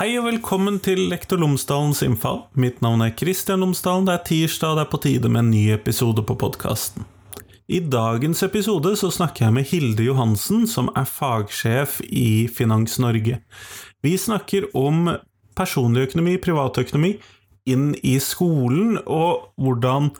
Hei og velkommen til Lektor Lomsdalens innfall. Mitt navn er Kristian Lomsdalen. Det er tirsdag, og det er på tide med en ny episode på podkasten. I dagens episode så snakker jeg med Hilde Johansen, som er fagsjef i Finans Norge. Vi snakker om personlig økonomi, privatøkonomi, inn i skolen, og hvordan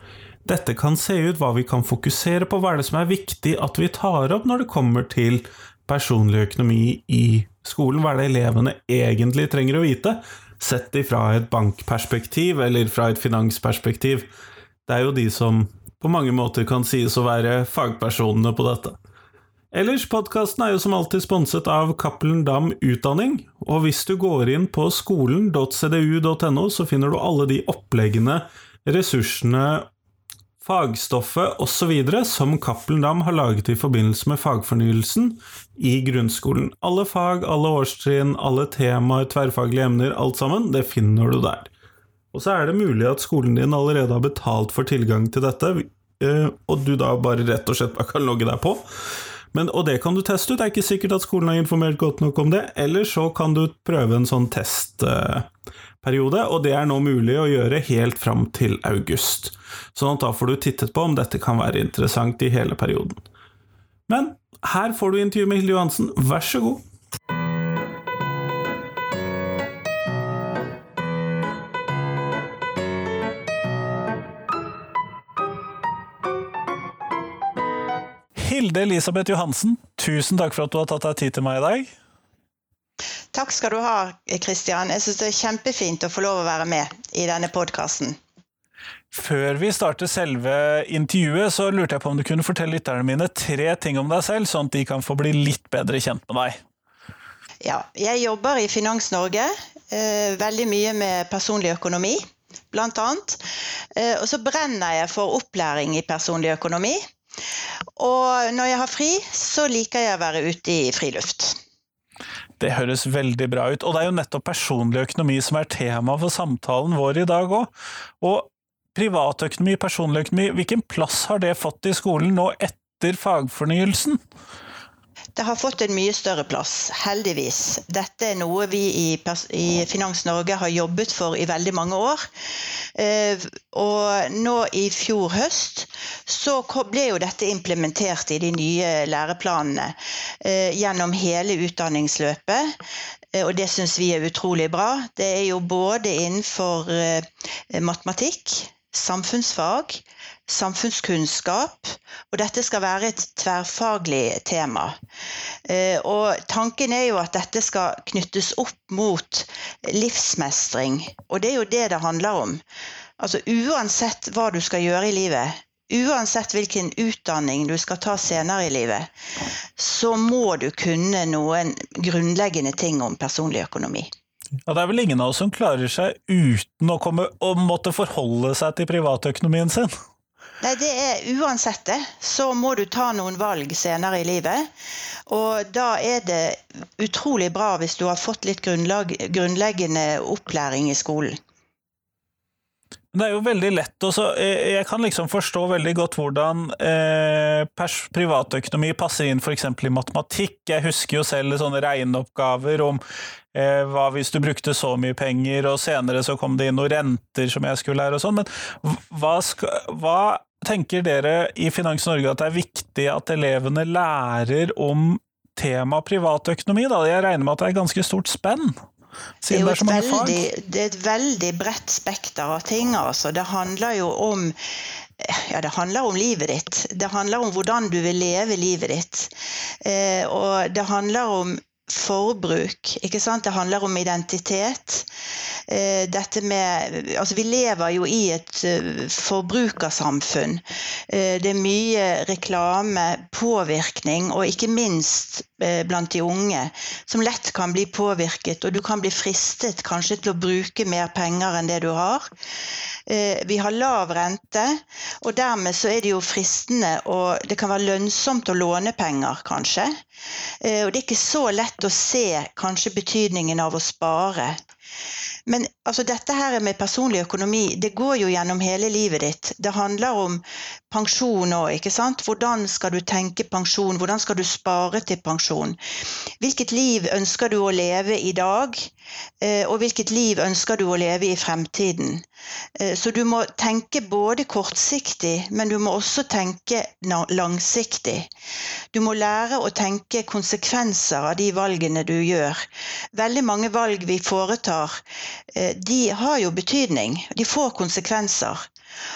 dette kan se ut, hva vi kan fokusere på, hva er det som er viktig at vi tar opp når det kommer til personlig økonomi i skolen, hva er det elevene egentlig trenger å vite, sett ifra et bankperspektiv eller fra et finansperspektiv. Det er jo de som på mange måter kan sies å være fagpersonene på dette. Ellers, podkasten er jo som alltid sponset av Cappelen Dam Utdanning, og hvis du går inn på skolen.cdu.no, så finner du alle de oppleggene, ressursene fagstoffet osv. som Cappelen Dam har laget i forbindelse med fagfornyelsen i grunnskolen. Alle fag, alle årstrinn, alle temaer, tverrfaglige emner, alt sammen, det finner du der. Og så er det mulig at skolen din allerede har betalt for tilgang til dette, eh, og du da bare rett og slett kan logge deg på. Men, og det kan du teste ut, det er ikke sikkert at skolen har informert godt nok om det. Eller så kan du prøve en sånn test eh, periode, og det er nå mulig å gjøre helt fram til august. Sånn at da får du tittet på om dette kan være interessant i hele perioden. Men her får du intervju med Hilde Johansen, vær så god. Hilde Elisabeth Johansen, tusen takk for at du har tatt deg tid til meg i dag. Takk skal du ha, Kristian. Jeg syns det er kjempefint å få lov å være med i denne podkasten. Før vi starter selve intervjuet, så lurte jeg på om du kunne fortelle lytterne mine tre ting om deg selv, sånn at de kan få bli litt bedre kjent med deg. Ja, jeg jobber i Finans Norge. Eh, veldig mye med personlig økonomi, blant annet. Eh, og så brenner jeg for opplæring i personlig økonomi. Og når jeg har fri, så liker jeg å være ute i friluft. Det høres veldig bra ut, og det er jo nettopp personlig økonomi som er tema for samtalen vår i dag òg. Og privatøkonomi, personlig økonomi, hvilken plass har det fått i skolen nå etter fagfornyelsen? Det har fått en mye større plass, heldigvis. Dette er noe vi i, i Finans Norge har jobbet for i veldig mange år. Eh, og nå i fjor høst så ble jo dette implementert i de nye læreplanene eh, gjennom hele utdanningsløpet. Eh, og det syns vi er utrolig bra. Det er jo både innenfor matematikk, samfunnsfag, samfunnskunnskap, og dette skal være et tverrfaglig tema. Eh, og tanken er jo at dette skal knyttes opp mot livsmestring, og det er jo det det handler om. Altså uansett hva du skal gjøre i livet, uansett hvilken utdanning du skal ta senere i livet, så må du kunne noen grunnleggende ting om personlig økonomi. Ja, Det er vel ingen av oss som klarer seg uten å, komme, å måtte forholde seg til privatøkonomien sin? Nei, det er Uansett det, så må du ta noen valg senere i livet. Og da er det utrolig bra hvis du har fått litt grunnleggende opplæring i skolen. Det er jo veldig lett også, Jeg kan liksom forstå veldig godt hvordan eh, privatøkonomi passer inn f.eks. i matematikk. Jeg husker jo selv sånne regneoppgaver om eh, hva hvis du brukte så mye penger, og senere så kom det inn noen renter som jeg skulle lære og sånn. Men hva, skal, hva tenker dere i Finans Norge at det er viktig at elevene lærer om tema privatøkonomi? Da? Jeg regner med at det er ganske stort spenn? Det er, det, er veldig, det er et veldig bredt spekter av ting. Altså. Det handler jo om ja, det handler om livet ditt. Det handler om hvordan du vil leve livet ditt. Eh, og det handler om forbruk. ikke sant? Det handler om identitet. Eh, dette med Altså, vi lever jo i et eh, forbrukersamfunn. Eh, det er mye reklame, påvirkning, og ikke minst blant de unge, som lett kan bli påvirket. Og du kan bli fristet kanskje til å bruke mer penger enn det du har. Vi har lav rente, og dermed så er det jo fristende og det kan være lønnsomt å låne penger, kanskje. Og det er ikke så lett å se kanskje betydningen av å spare. Men altså, dette her med personlig økonomi, det går jo gjennom hele livet ditt. Det handler om pensjon òg, ikke sant. Hvordan skal du tenke pensjon, hvordan skal du spare til pensjon? Hvilket liv ønsker du å leve i dag, og hvilket liv ønsker du å leve i fremtiden? Eh, så du må tenke både kortsiktig, men du må også tenke langsiktig. Du må lære å tenke konsekvenser av de valgene du gjør. Veldig mange valg vi foretar, Eh, de har jo betydning. De får konsekvenser.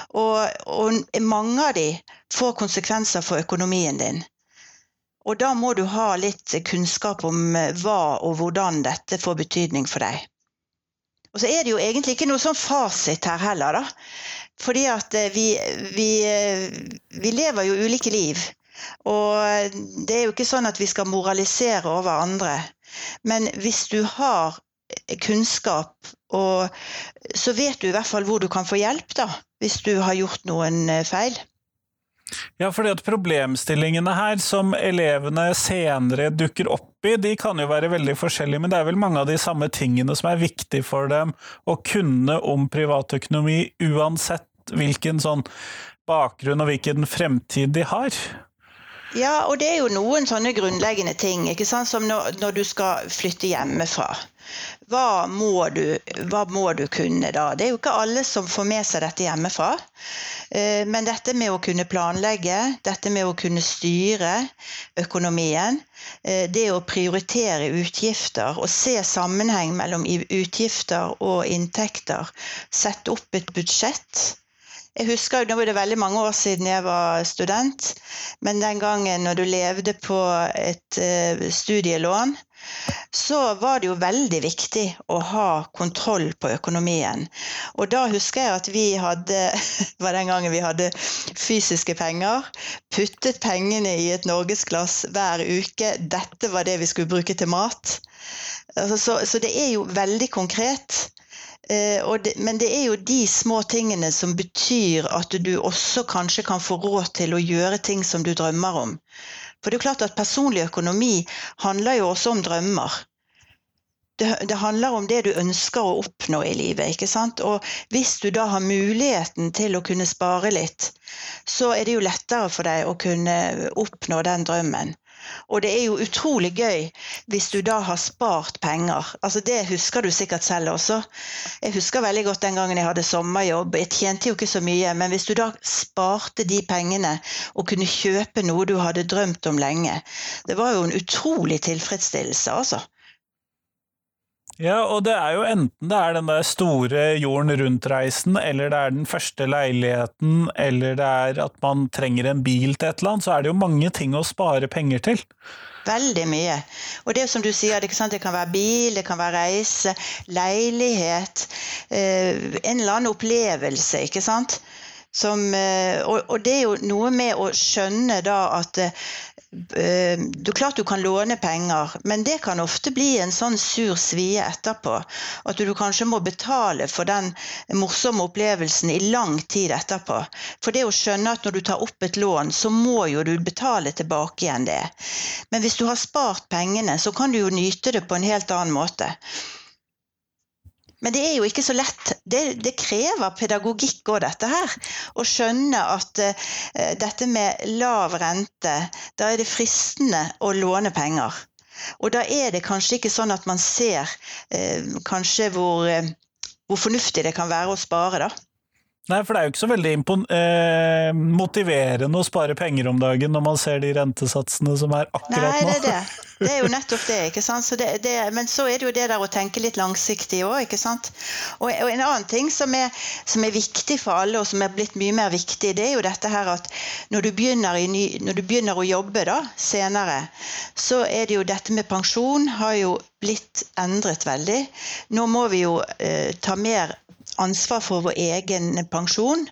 Og, og mange av de får konsekvenser for økonomien din. Og da må du ha litt kunnskap om eh, hva og hvordan dette får betydning for deg. Og så er det jo egentlig ikke noe sånn fasit her heller, da. Fordi at eh, vi, vi, vi lever jo ulike liv. Og det er jo ikke sånn at vi skal moralisere over andre. Men hvis du har kunnskap, og så vet du i hvert fall hvor du kan få hjelp, da, hvis du har gjort noen eh, feil. Ja, fordi at problemstillingene her som elevene senere dukker opp i, de kan jo være veldig forskjellige, men det er vel mange av de samme tingene som er viktig for dem å kunne om privatøkonomi, uansett hvilken sånn bakgrunn og hvilken fremtid de har? Ja, og det er jo noen sånne grunnleggende ting, ikke sant? som når, når du skal flytte hjemmefra. Hva må, du, hva må, du, kunne da? Det er jo ikke alle som får med seg dette hjemmefra. Eh, men dette med å kunne planlegge, dette med å kunne styre økonomien, eh, det å prioritere utgifter og se sammenheng mellom utgifter og inntekter, sette opp et budsjett. Jeg husker, jo, Nå er det veldig mange år siden jeg var student, men den gangen når du levde på et eh, studielån, så var det jo veldig viktig å ha kontroll på økonomien. Og da husker jeg at vi hadde var den gangen vi hadde fysiske penger. Puttet pengene i et norgesglass hver uke. Dette var det vi skulle bruke til mat. Altså, så, så, det er jo veldig konkret. Eh, det, men det er jo de små tingene som betyr at du også kanskje kan få råd til å gjøre ting som du drømmer om. For det er jo klart at personlig økonomi handler jo også om drømmer. Det, det, handler om det du ønsker å oppnå i livet. ikke sant? Og hvis du da har muligheten til å kunne spare litt, så er det jo lettere for deg å kunne oppnå den drømmen. Og det er jo utrolig gøy hvis du da har spart penger. Altså Det husker du sikkert selv også. Jeg husker veldig godt den gangen jeg hadde sommerjobb. Jeg tjente jo ikke så mye, men hvis du da sparte de pengene og kunne kjøpe noe du hadde drømt om lenge, det var jo en utrolig tilfredsstillelse, altså. Ja, og det er jo enten det er den der store jorden rundt-reisen, eller det er den første leiligheten, eller det er at man trenger en bil til et eller annet, så er det jo mange ting å spare penger til. Veldig mye. Og det som du sier, det, det kan være bil, det kan være reise, leilighet. Eh, en eller annen opplevelse, ikke sant. Som, eh, og, det er jo noe med å skjønne da at Eh, du klart du kan låne penger, men det kan ofte bli en sånn sur svie etterpå. At du kanskje må betale for den morsomme opplevelsen i lang tid etterpå. For det å skjønne at når du tar opp et lån, så må jo du betale tilbake igjen det. Men hvis du har spart pengene, så kan du jo nyte det på en helt annen måte. Men det er jo ikke så lett. Det, det krever pedagogikk òg, dette her. Å skjønne at uh, dette med lav rente, da er det fristende å låne penger. Og da er det kanskje ikke sånn at man ser uh, kanskje hvor, uh, hvor fornuftig det kan være å spare, da. Nei, for det er jo ikke så veldig eh, motiverende å spare penger om dagen når man ser de rentesatsene som er akkurat nå. Nei, det er det. Det er jo nettopp det. ikke sant? Så det, det, men så er det jo det der å tenke litt langsiktig òg, ikke sant. Og, og, en annen ting som er, som er, viktig for alle, og som er blitt mye mer viktig, det er jo dette her at når du begynner, ny, når du begynner å jobbe da, senere, så er det jo dette med pensjon har jo blitt endret veldig. Nå må vi jo eh, ta mer ansvar for vår egen pensjon.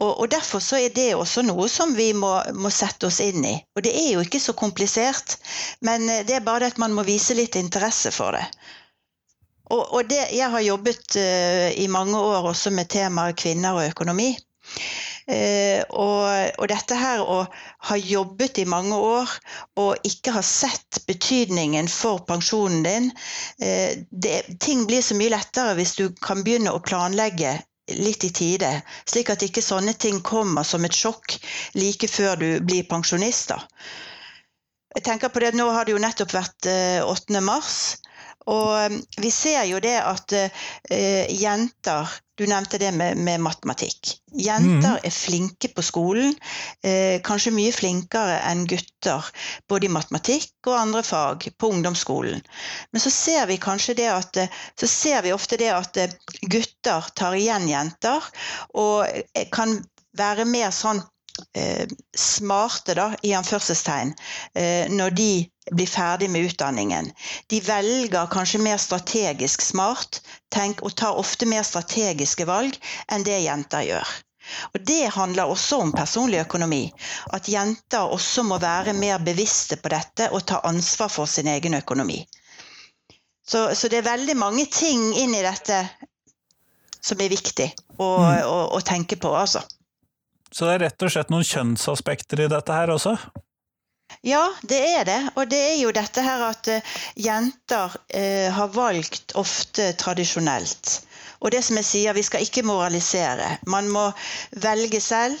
Og, og, Derfor så er det også noe som vi må, må, sette oss inn i. Og det er jo ikke så komplisert, men eh, det er bare det at man må vise litt interesse for det. Og, og det, jeg har jobbet uh, i mange år også med temaet kvinner og økonomi. Eh, og, og, dette her å ha jobbet i mange år og ikke ha sett betydningen for pensjonen din eh, det, Ting blir så mye lettere hvis du kan begynne å planlegge litt i tide, slik at ikke sånne ting kommer som et sjokk like før du blir pensjonist. da. Jeg tenker på det, Nå har det jo nettopp vært 8. mars. Og um, vi ser jo det at eh, jenter Du nevnte det med, med matematikk. Jenter mm. er flinke på skolen. eh, kanskje mye flinkere enn gutter. Både i matematikk og andre fag på ungdomsskolen. Men så ser vi kanskje det at uh, Så ser vi ofte det at uh, gutter tar igjen jenter. Og uh, kan være mer sånn eh, smarte, da, i anførselstegn, eh, når de blir ferdig med utdanningen. De velger kanskje mer strategisk smart, tenk, og tar ofte mer strategiske valg enn det jenter gjør. Og Det handler også om personlig økonomi. At jenter også må være mer bevisste på dette og ta ansvar for sin egen økonomi. Så, så det er veldig mange ting inn i dette som er viktig å, mm. å, å tenke på, altså. Så det er rett og slett noen kjønnsaspekter i dette her også? Ja, det er det. Og det er jo dette her at uh, jenter eh, har valgt ofte tradisjonelt. Og det som jeg sier, vi skal ikke moralisere. Man må velge selv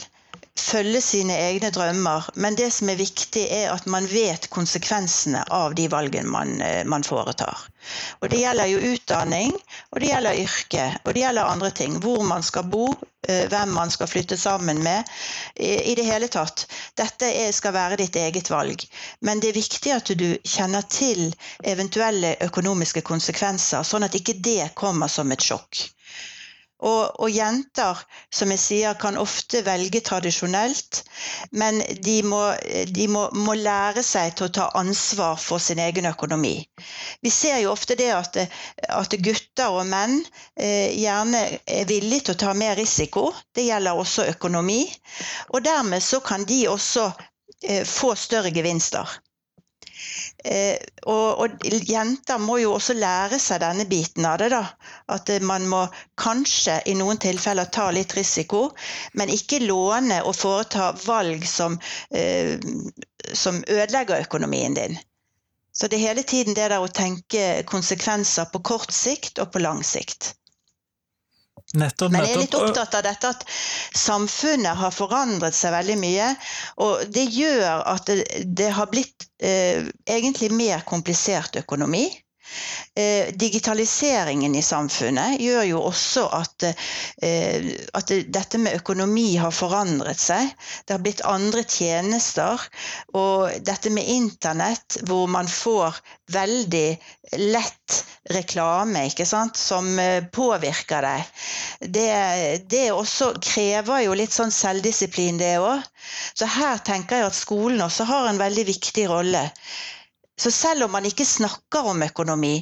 følge sine egne drømmer, men det som er viktig, er at man vet konsekvensene av de valgene man, eh, man, foretar. Og Det gjelder jo utdanning, og det gjelder yrke, og det gjelder andre ting. Hvor man skal bo, eh, hvem man skal flytte sammen med. I det hele tatt. Dette skal være ditt eget valg. Men det er viktig at du kjenner til eventuelle økonomiske konsekvenser, sånn at ikke det kommer som et sjokk. Og, og, jenter, som jeg sier, kan ofte velge tradisjonelt, men de, må, de må, må, lære seg til å ta ansvar for sin egen økonomi. Vi ser jo ofte det at, at gutter og menn eh, gjerne er villige til å ta mer risiko. Det gjelder også økonomi. Og dermed så kan de også eh, få større gevinster. Eh, og, og, jenter må jo også lære seg denne biten av det. da, At man må kanskje i noen tilfeller ta litt risiko, men ikke låne og foreta valg som, eh, som ødelegger økonomien din. Så det er hele tiden det der å tenke konsekvenser på kort sikt og på lang sikt. Nettopp, nettopp. Men jeg er litt opptatt av dette at samfunnet har forandret seg veldig mye. Og det gjør at det, det har blitt eh, egentlig mer komplisert økonomi. Eh, digitaliseringen i samfunnet gjør jo også at, eh, at, dette med økonomi har forandret seg. Det har blitt andre tjenester. Og dette med internett, hvor man får veldig lett reklame ikke sant, som eh, påvirker deg, det, det også krever jo litt sånn selvdisiplin, det òg. Så her tenker jeg at skolen også har en veldig viktig rolle. Så selv om man ikke snakker om økonomi,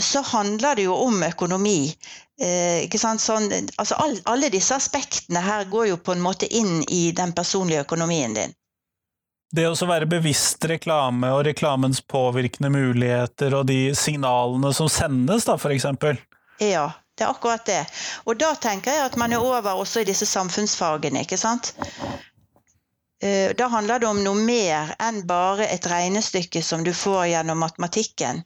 så handler det jo om økonomi. Eh, sånn, altså all, alle disse aspektene her går jo på en måte inn i den personlige økonomien din. Det å være bevisst reklame og reklamens påvirkende muligheter og de signalene som sendes, da, f.eks. Ja, det er akkurat det. Og da tenker jeg at man er over også i disse samfunnsfagene, ikke sant. Eh, da handler det om noe mer enn bare et regnestykke som du får gjennom matematikken.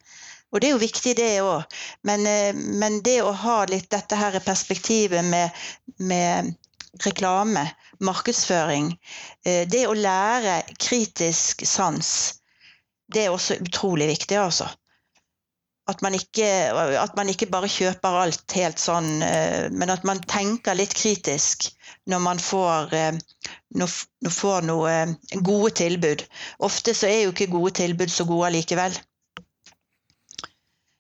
Og det er jo viktig, det òg. Men, eh, men, det å ha litt dette her perspektivet med, med reklame, markedsføring, eh, det å lære kritisk sans, det er også utrolig viktig, altså. At man, ikke, at man ikke bare kjøper alt helt sånn, men at man tenker litt kritisk når man får, når, får noe gode tilbud. Ofte så er jo ikke gode tilbud så gode likevel.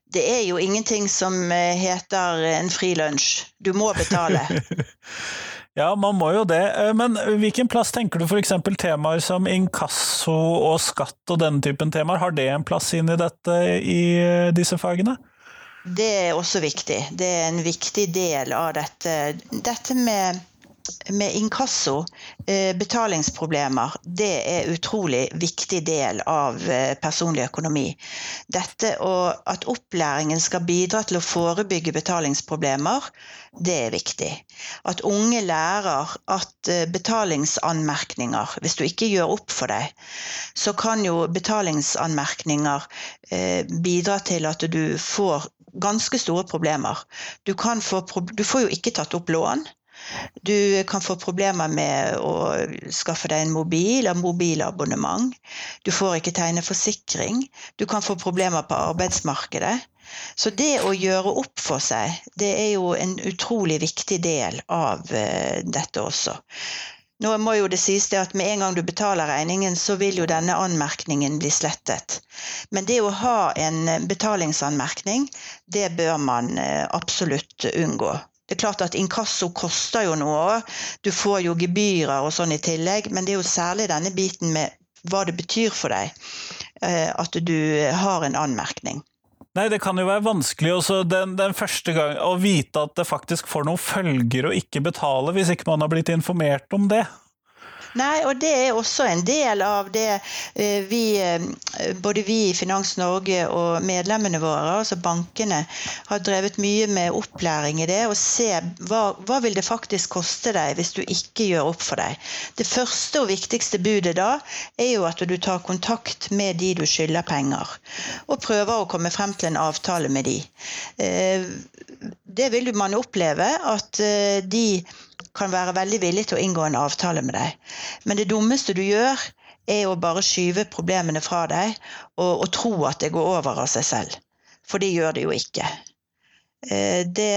Det er jo ingenting som heter en fri lunsj. Du må betale. Ja, man må jo det. Men hvilken plass tenker du f.eks. temaer som inkasso og skatt og denne typen temaer, har det en plass inn i dette i disse fagene? Det er også viktig. Det er en viktig del av dette. Dette med med inkasso, eh, betalingsproblemer, det er utrolig viktig del av eh, personlig økonomi. Dette og at opplæringen skal bidra til å forebygge betalingsproblemer, det er viktig. At unge lærer at betalingsanmerkninger Hvis du ikke gjør opp for deg, så kan jo betalingsanmerkninger bidra til at du får ganske store problemer. Du, få, du får jo ikke tatt opp lån. Du kan få problemer med å skaffe deg en mobil og mobilabonnement. Du får ikke tegne forsikring. Du kan få problemer på arbeidsmarkedet. Så det å gjøre opp for seg, det er jo en utrolig viktig del av uh, dette også. Nå må jo det sies det at med en gang du betaler regningen, så vil jo denne anmerkningen bli slettet. Men det å ha en betalingsanmerkning, det bør man eh, absolutt unngå. Det er klart at Inkasso koster jo noe, du får jo gebyrer og sånn i tillegg, men det er jo særlig denne biten med hva det betyr for deg eh, at du har en anmerkning. Nei, det kan jo være vanskelig også den, den, første gang å vite at det faktisk får noen følger å ikke betale, hvis ikke man har blitt informert om det. Nei, og det er også en del av det eh, vi, eh, både vi i Finans Norge og medlemmene våre, altså bankene, har drevet mye med opplæring i det. Og se hva, hva vil det faktisk koste deg hvis du ikke gjør opp for deg. Det første og viktigste budet da er jo at du tar kontakt med de du skylder penger, og prøver å komme frem til en avtale med de. Eh, det vil man oppleve at de kan være veldig villig til å inngå en avtale med deg. Men det dummeste du gjør, er å bare skyve problemene fra deg og, og tro at det går over av seg selv. For det gjør det jo ikke. Eh, det,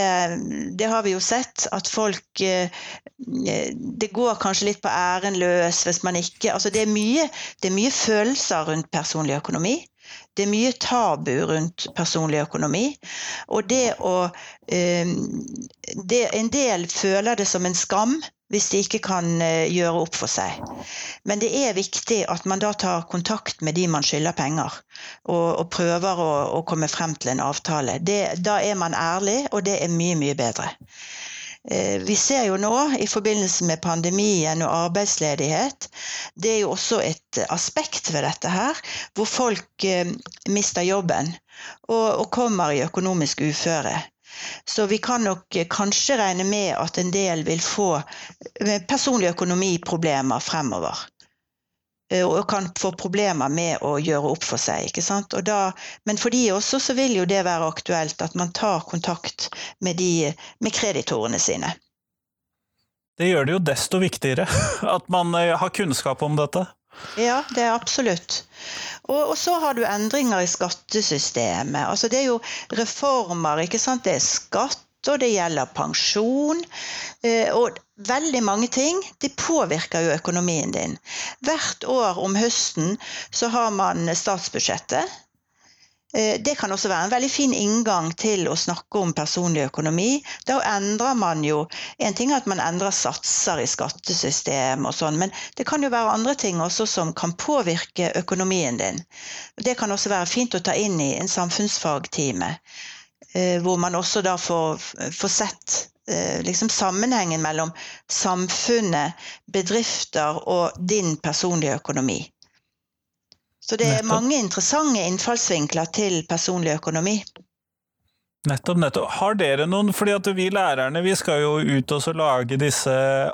det, har vi jo sett, at folk eh, Det går kanskje litt på æren løs hvis man ikke altså det, er mye, det er mye følelser rundt personlig økonomi. Det er mye tabu rundt personlig økonomi. Og det å eh, det, En del føler det som en skam hvis de ikke kan eh, gjøre opp for seg. Men det er viktig at man da tar kontakt med de man skylder penger, og, og prøver å, å, komme frem til en avtale. Det, da er man ærlig, og det er mye, mye bedre. Eh, vi ser jo nå i forbindelse med pandemien og arbeidsledighet, det er jo også et aspekt ved dette her, hvor folk eh, mister jobben og, kommer i økonomisk uføre. Så vi kan nok kanskje regne med at en del vil få eh, personlige økonomiproblemer fremover. Eh, og kan få problemer med å gjøre opp for seg. ikke sant? Da, men for de også så vil jo det være aktuelt at man tar kontakt med, de, med kreditorene sine. Det gjør det jo desto viktigere at man eh, har kunnskap om dette. Ja, det er absolutt. Og, og, så har du endringer i skattesystemet. Altså det er jo reformer, ikke sant. Det er skatt, og det gjelder pensjon. Eh, og veldig mange ting de påvirker jo økonomien din. Hvert år om høsten så har man statsbudsjettet. Eh, det kan også være en veldig fin inngang til å snakke om personlig økonomi. Da endrer man jo En ting er at man endrer satser i skattesystem og sånn, men det kan jo være andre ting også som kan påvirke økonomien din. Det kan også være fint å ta inn i en samfunnsfagtime. Eh, hvor man også da får, får sett eh, liksom sammenhengen mellom samfunnet, bedrifter og din personlige økonomi. Så det er mange interessante innfallsvinkler til personlig økonomi. Nettopp, nettopp. Har dere noen, fordi at vi lærerne vi skal jo ut og lage disse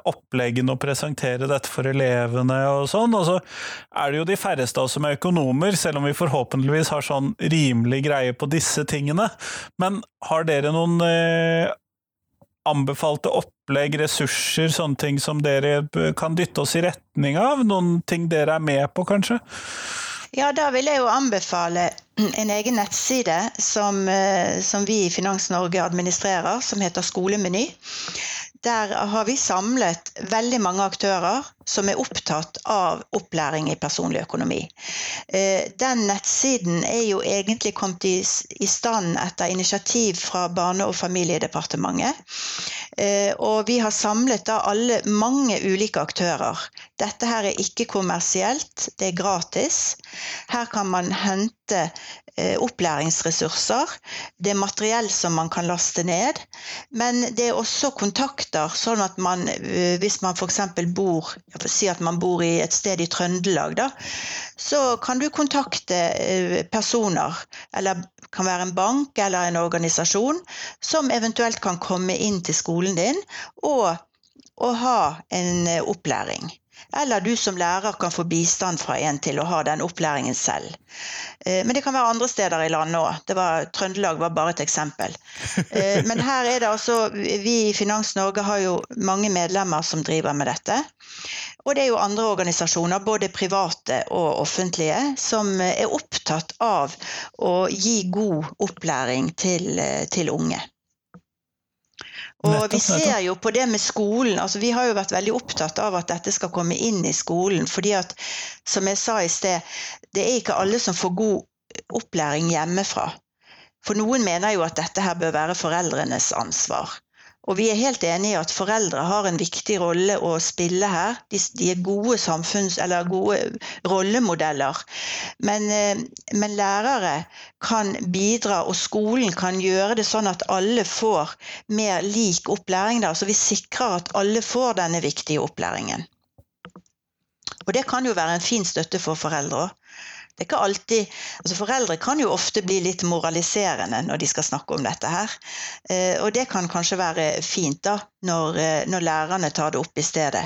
oppleggene og presentere dette for elevene og sånn, og så er det jo de færreste av oss som er økonomer, selv om vi forhåpentligvis har sånn rimelig greie på disse tingene. Men har dere noen eh, anbefalte opplegg, ressurser, sånne ting som dere kan dytte oss i retning av? Noen ting dere er med på, kanskje? Ja, da vil jeg jo anbefale en egen nettside som, eh, som vi i Finans Norge administrerer, som heter Skolemeny. Der har vi samlet veldig mange aktører som er opptatt av opplæring i personlig økonomi. Eh, den nettsiden er jo egentlig kommet i, stand etter initiativ fra Barne- og familiedepartementet. Eh, og vi har samlet da alle mange ulike aktører. Dette her er ikke kommersielt, det er gratis. Her kan man hente opplæringsressurser, det er materiell som man kan laste ned, men det er også kontakter, sånn at man eh, hvis man f.eks. bor si at man bor i et sted i Trøndelag, da, så kan du kontakte eh, personer, eller kan være en bank eller en organisasjon, som eventuelt kan komme inn til skolen din og, og ha en opplæring. Eller du som lærer kan få bistand fra en til å ha den opplæringen selv. Eh, men det kan være andre steder i landet òg. Trøndelag var bare et eksempel. Eh, men her er det altså Vi i Finans Norge har jo mange medlemmer som driver med dette. Og det er jo andre organisasjoner, både private og offentlige, som er opptatt av å gi god opplæring til, eh, til unge. Og vi ser jo på det med skolen. altså Vi har jo vært veldig opptatt av at dette skal komme inn i skolen. fordi at, som jeg sa i sted, det er ikke alle som får god opplæring hjemmefra. For noen mener jo at dette her bør være foreldrenes ansvar. Og vi er helt enige i at foreldre har en viktig rolle å spille her. De, de er gode samfunns- eller gode rollemodeller. Men, eh, men, lærere kan bidra, og skolen kan gjøre det sånn at alle får mer lik opplæring. Da. Så vi sikrer at alle får denne viktige opplæringen. Og det kan jo være en fin støtte for foreldre òg. Det er ikke alltid, altså Foreldre kan jo ofte bli litt moraliserende når de skal snakke om dette her. Eh, og det kan kanskje være fint da, når, eh, når lærerne tar det opp i stedet.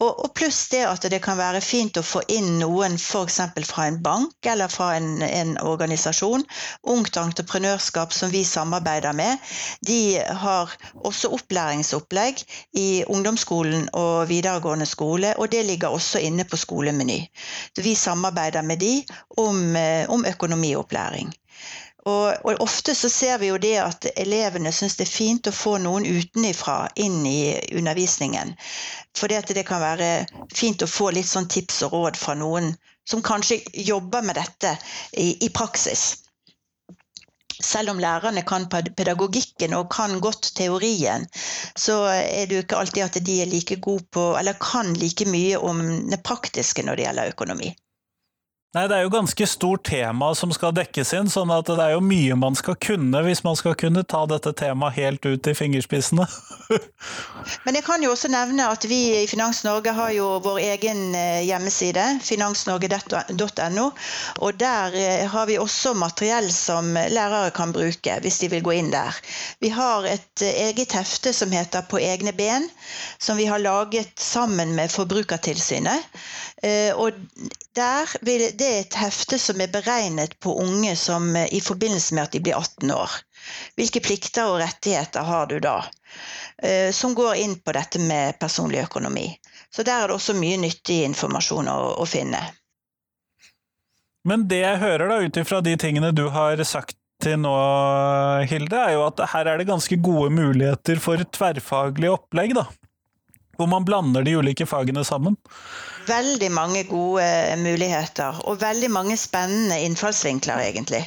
Og, og, pluss det at det kan være fint å få inn noen f.eks. fra en bank eller fra en, en, organisasjon. Ungt entreprenørskap som vi samarbeider med, de har også opplæringsopplegg i ungdomsskolen og videregående skole, og det ligger også inne på skolemeny. Så vi samarbeider med de om, eh, om økonomiopplæring. Og, og, ofte så ser vi jo det at elevene syns det er fint å få noen utenifra inn i undervisningen. For det, det kan være fint å få litt sånn tips og råd fra noen som kanskje jobber med dette i, i praksis. Selv om lærerne kan pedagogikken og kan godt teorien, så er det jo ikke alltid at de er like gode på, eller kan like mye om det praktiske når det gjelder økonomi. Nei, det er jo ganske stort tema som skal dekkes inn, sånn at det er jo mye man skal kunne hvis man skal kunne ta dette temaet helt ut i fingerspissene. Men jeg kan jo også nevne at vi i Finans Norge har jo vår egen eh, hjemmeside, finansnorge.no, og der eh, har vi også materiell som lærere kan bruke hvis de vil gå inn der. Vi har et eh, eget hefte som heter På egne ben, som vi har laget sammen med Forbrukertilsynet. Og der vil det er et hefte som er beregnet på unge som eh, i forbindelse med at de blir 18 år. Hvilke plikter og rettigheter har du da? Eh, som går inn på dette med personlig økonomi. Så der er det også mye nyttig informasjon å, å finne. Men det jeg hører da, ut ifra de tingene du har sagt til nå, Hilde, er jo at her er det ganske gode muligheter for tverrfaglig opplegg, da. Hvor man blander de ulike fagene sammen veldig mange gode muligheter. Og veldig mange spennende innfallsvinkler, egentlig.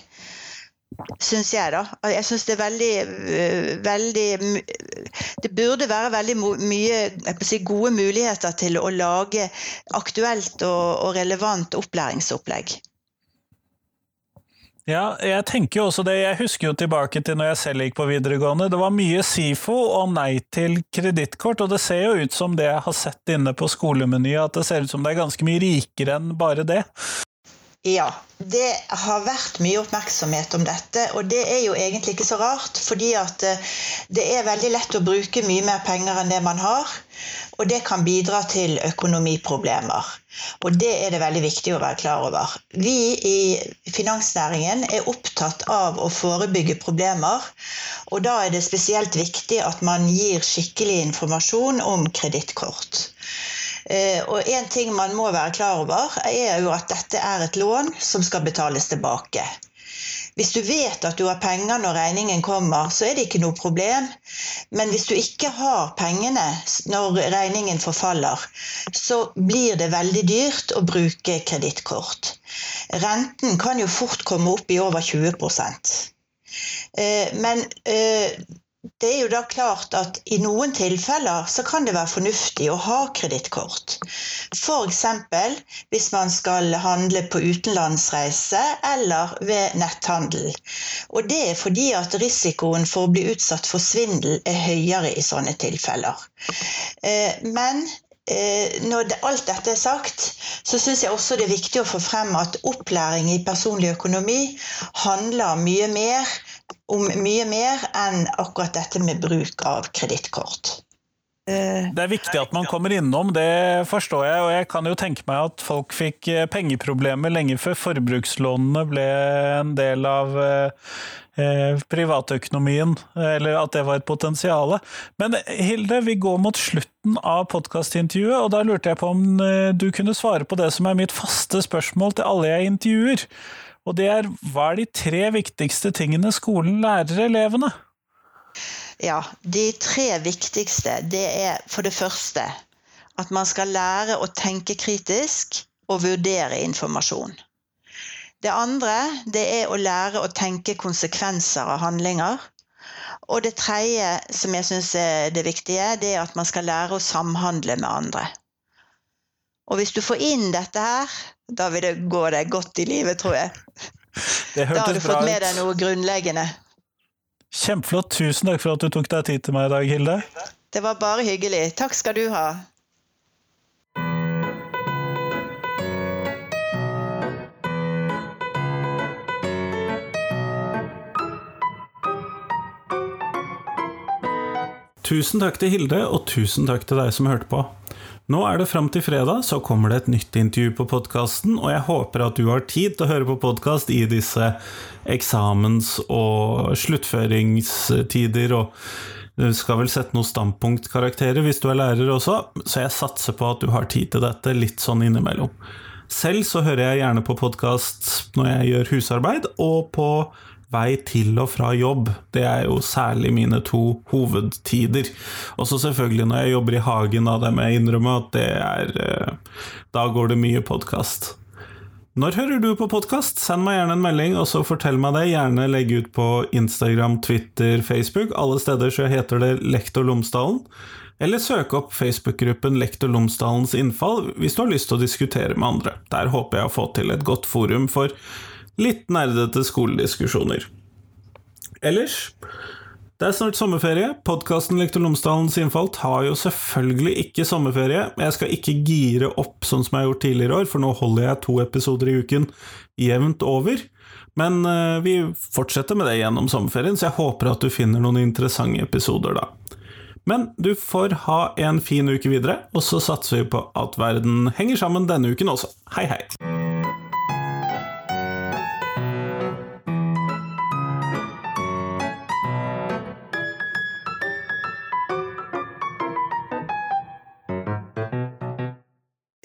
Syns jeg, da. Jeg syns det er veldig, øh, veldig Det burde være veldig mye si, gode muligheter til å lage aktuelt og, og relevant opplæringsopplegg. Ja, jeg tenker jo også det. Jeg husker jo tilbake til når jeg selv gikk på videregående. Det var mye SIFO og nei til kredittkort, og det ser jo ut som det jeg har sett inne på skolemeny, at det ser ut som det er ganske mye rikere enn bare det. Ja, det har vært mye oppmerksomhet om dette, og det er jo egentlig ikke så rart. Fordi at eh, det er veldig lett å bruke mye mer penger enn det man har. Og det kan bidra til økonomiproblemer. Og det er det veldig viktig å være klar over. Vi i finansnæringen er opptatt av å forebygge problemer. Og da er det spesielt viktig at man gir skikkelig informasjon om kredittkort. Eh, og en ting man må være klar over, er jo at dette er et lån som skal betales tilbake. Hvis du vet at du har penger når regningen kommer, så er det ikke noe problem. Men hvis du ikke har pengene når regningen forfaller, så blir det veldig dyrt å bruke kredittkort. Renten kan jo fort komme opp i over 20 eh, Men eh, det er jo da klart at i noen tilfeller så kan det være fornuftig å ha kredittkort. F.eks. hvis man skal handle på utenlandsreise eller ved netthandel. Og det er fordi at risikoen for å bli utsatt for svindel er høyere i sånne tilfeller. Eh, men når alt dette er sagt, så syns jeg også det er viktig å få frem at opplæring i personlig økonomi handler mye mer om mye mer enn akkurat dette med bruk av kredittkort. Det er viktig at man kommer innom, det forstår jeg. Og jeg kan jo tenke meg at folk fikk eh, pengeproblemer lenge før forbrukslånene ble en del av eh, eh, privatøkonomien, eller at det var et potensial. Men Hilde, vi går mot slutten av podkastintervjuet, og da lurte jeg på om du kunne svare på det som er mitt faste spørsmål til alle jeg intervjuer. Og det er hva er de tre viktigste tingene skolen lærer elevene? Ja, de tre viktigste det er for det første at man skal lære å tenke kritisk og vurdere informasjon. Det andre det er å lære å tenke konsekvenser av handlinger. Og det tredje, som jeg syns er det viktige, det er at man skal lære å samhandle med andre. Og hvis du får inn dette her, da vil det gå deg godt i livet, tror jeg. Det da har du fått med deg noe grunnleggende. Kjempeflott. Tusen takk for at du tok deg tid til meg i dag, Hilde. Det var bare hyggelig. Takk skal du ha. Tusen takk til Hilde, og tusen takk til deg som hørte på. Nå er det fram til fredag, så kommer det et nytt intervju på podkasten, og jeg håper at du har tid til å høre på podkast i disse eksamens- og sluttføringstider, og du skal vel sette noen standpunktkarakterer hvis du er lærer også, så jeg satser på at du har tid til dette litt sånn innimellom. Selv så hører jeg gjerne på podkast når jeg gjør husarbeid, og på vei til og fra jobb. Det er jo særlig mine to hovedtider. Og så selvfølgelig når jeg jobber i hagen, da det må jeg innrømme at det er eh, Da går det mye podkast. Når hører du på podkast? Send meg gjerne en melding, og så fortell meg det. Gjerne legg ut på Instagram, Twitter, Facebook. Alle steder så heter det Lektor Lomsdalen. Eller søk opp Facebook-gruppen Lektor Lomsdalens innfall hvis du har lyst til å diskutere med andre. Der håper jeg å få til et godt forum for litt nerdete skolediskusjoner. Ellers det er snart sommerferie. Podkasten Lektor Lomsdalens innfall tar jo selvfølgelig ikke sommerferie. Jeg skal ikke gire opp sånn som jeg har gjort tidligere år, for nå holder jeg to episoder i uken jevnt over. Men uh, vi fortsetter med det gjennom sommerferien, så jeg håper at du finner noen interessante episoder da. Men du får ha en fin uke videre, og så satser vi på at verden henger sammen denne uken også. Hei, hei!